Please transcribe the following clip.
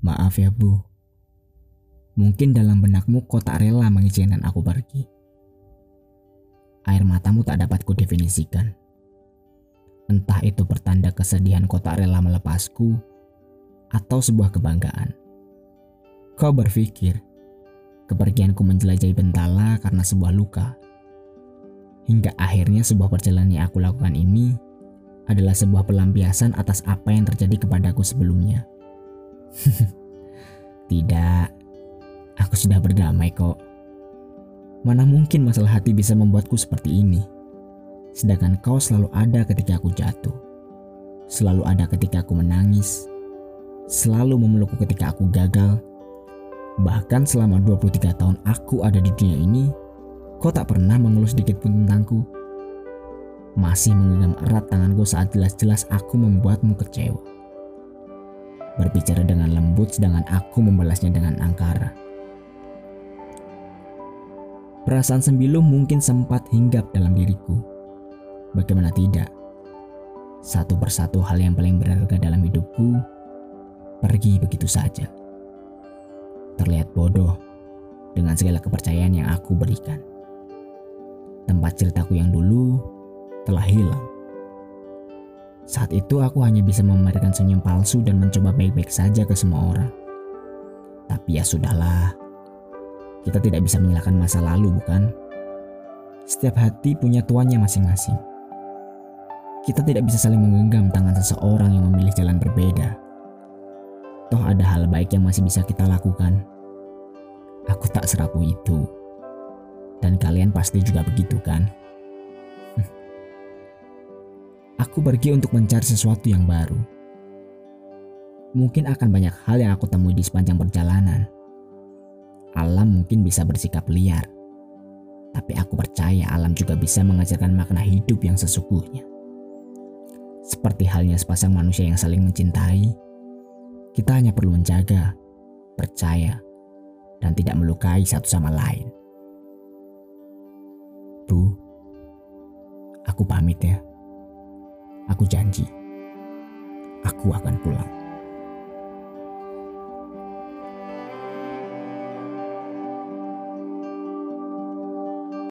Maaf ya bu, mungkin dalam benakmu kau tak rela mengizinkan aku pergi. Air matamu tak dapat kudefinisikan. Entah itu pertanda kesedihan kau tak rela melepasku, atau sebuah kebanggaan. Kau berpikir, kepergianku menjelajahi Bentala karena sebuah luka. Hingga akhirnya sebuah perjalanan yang aku lakukan ini adalah sebuah pelampiasan atas apa yang terjadi kepadaku sebelumnya. Tidak, aku sudah berdamai kok. Mana mungkin masalah hati bisa membuatku seperti ini. Sedangkan kau selalu ada ketika aku jatuh. Selalu ada ketika aku menangis. Selalu memelukku ketika aku gagal Bahkan selama 23 tahun aku ada di dunia ini, kau tak pernah mengeluh sedikit pun tentangku. Masih menggenggam erat tanganku saat jelas-jelas aku membuatmu kecewa. Berbicara dengan lembut sedangkan aku membalasnya dengan angkara. Perasaan sembilu mungkin sempat hinggap dalam diriku. Bagaimana tidak? Satu persatu hal yang paling berharga dalam hidupku pergi begitu saja terlihat bodoh dengan segala kepercayaan yang aku berikan. Tempat ceritaku yang dulu telah hilang. Saat itu aku hanya bisa memberikan senyum palsu dan mencoba baik-baik saja ke semua orang. Tapi ya sudahlah. Kita tidak bisa menyalahkan masa lalu, bukan? Setiap hati punya tuannya masing-masing. Kita tidak bisa saling menggenggam tangan seseorang yang memilih jalan berbeda. Toh ada hal baik yang masih bisa kita lakukan. Aku tak serapu itu. Dan kalian pasti juga begitu kan? Aku pergi untuk mencari sesuatu yang baru. Mungkin akan banyak hal yang aku temui di sepanjang perjalanan. Alam mungkin bisa bersikap liar. Tapi aku percaya alam juga bisa mengajarkan makna hidup yang sesungguhnya. Seperti halnya sepasang manusia yang saling mencintai, kita hanya perlu menjaga, percaya, dan tidak melukai satu sama lain. Bu, aku pamit ya. Aku janji, aku akan pulang.